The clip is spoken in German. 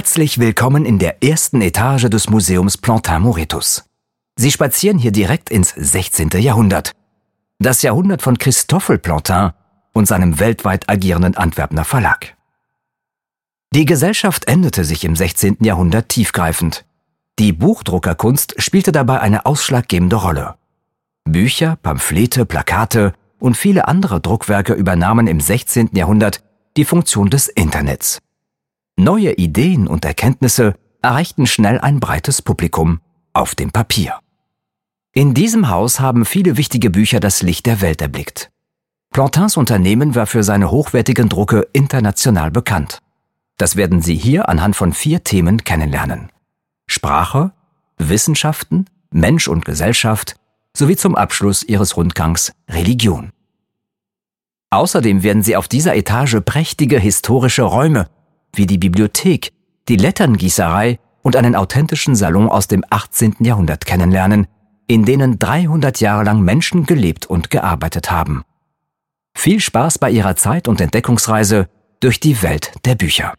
Herzlich willkommen in der ersten Etage des Museums Plantin Moretus. Sie spazieren hier direkt ins 16. Jahrhundert. Das Jahrhundert von Christoffel Plantin und seinem weltweit agierenden Antwerpner Verlag. Die Gesellschaft änderte sich im 16. Jahrhundert tiefgreifend. Die Buchdruckerkunst spielte dabei eine ausschlaggebende Rolle. Bücher, Pamphlete, Plakate und viele andere Druckwerke übernahmen im 16. Jahrhundert die Funktion des Internets. Neue Ideen und Erkenntnisse erreichten schnell ein breites Publikum auf dem Papier. In diesem Haus haben viele wichtige Bücher das Licht der Welt erblickt. Plantins Unternehmen war für seine hochwertigen Drucke international bekannt. Das werden Sie hier anhand von vier Themen kennenlernen. Sprache, Wissenschaften, Mensch und Gesellschaft sowie zum Abschluss Ihres Rundgangs Religion. Außerdem werden Sie auf dieser Etage prächtige historische Räume wie die Bibliothek, die Letterngießerei und einen authentischen Salon aus dem 18. Jahrhundert kennenlernen, in denen 300 Jahre lang Menschen gelebt und gearbeitet haben. Viel Spaß bei Ihrer Zeit und Entdeckungsreise durch die Welt der Bücher.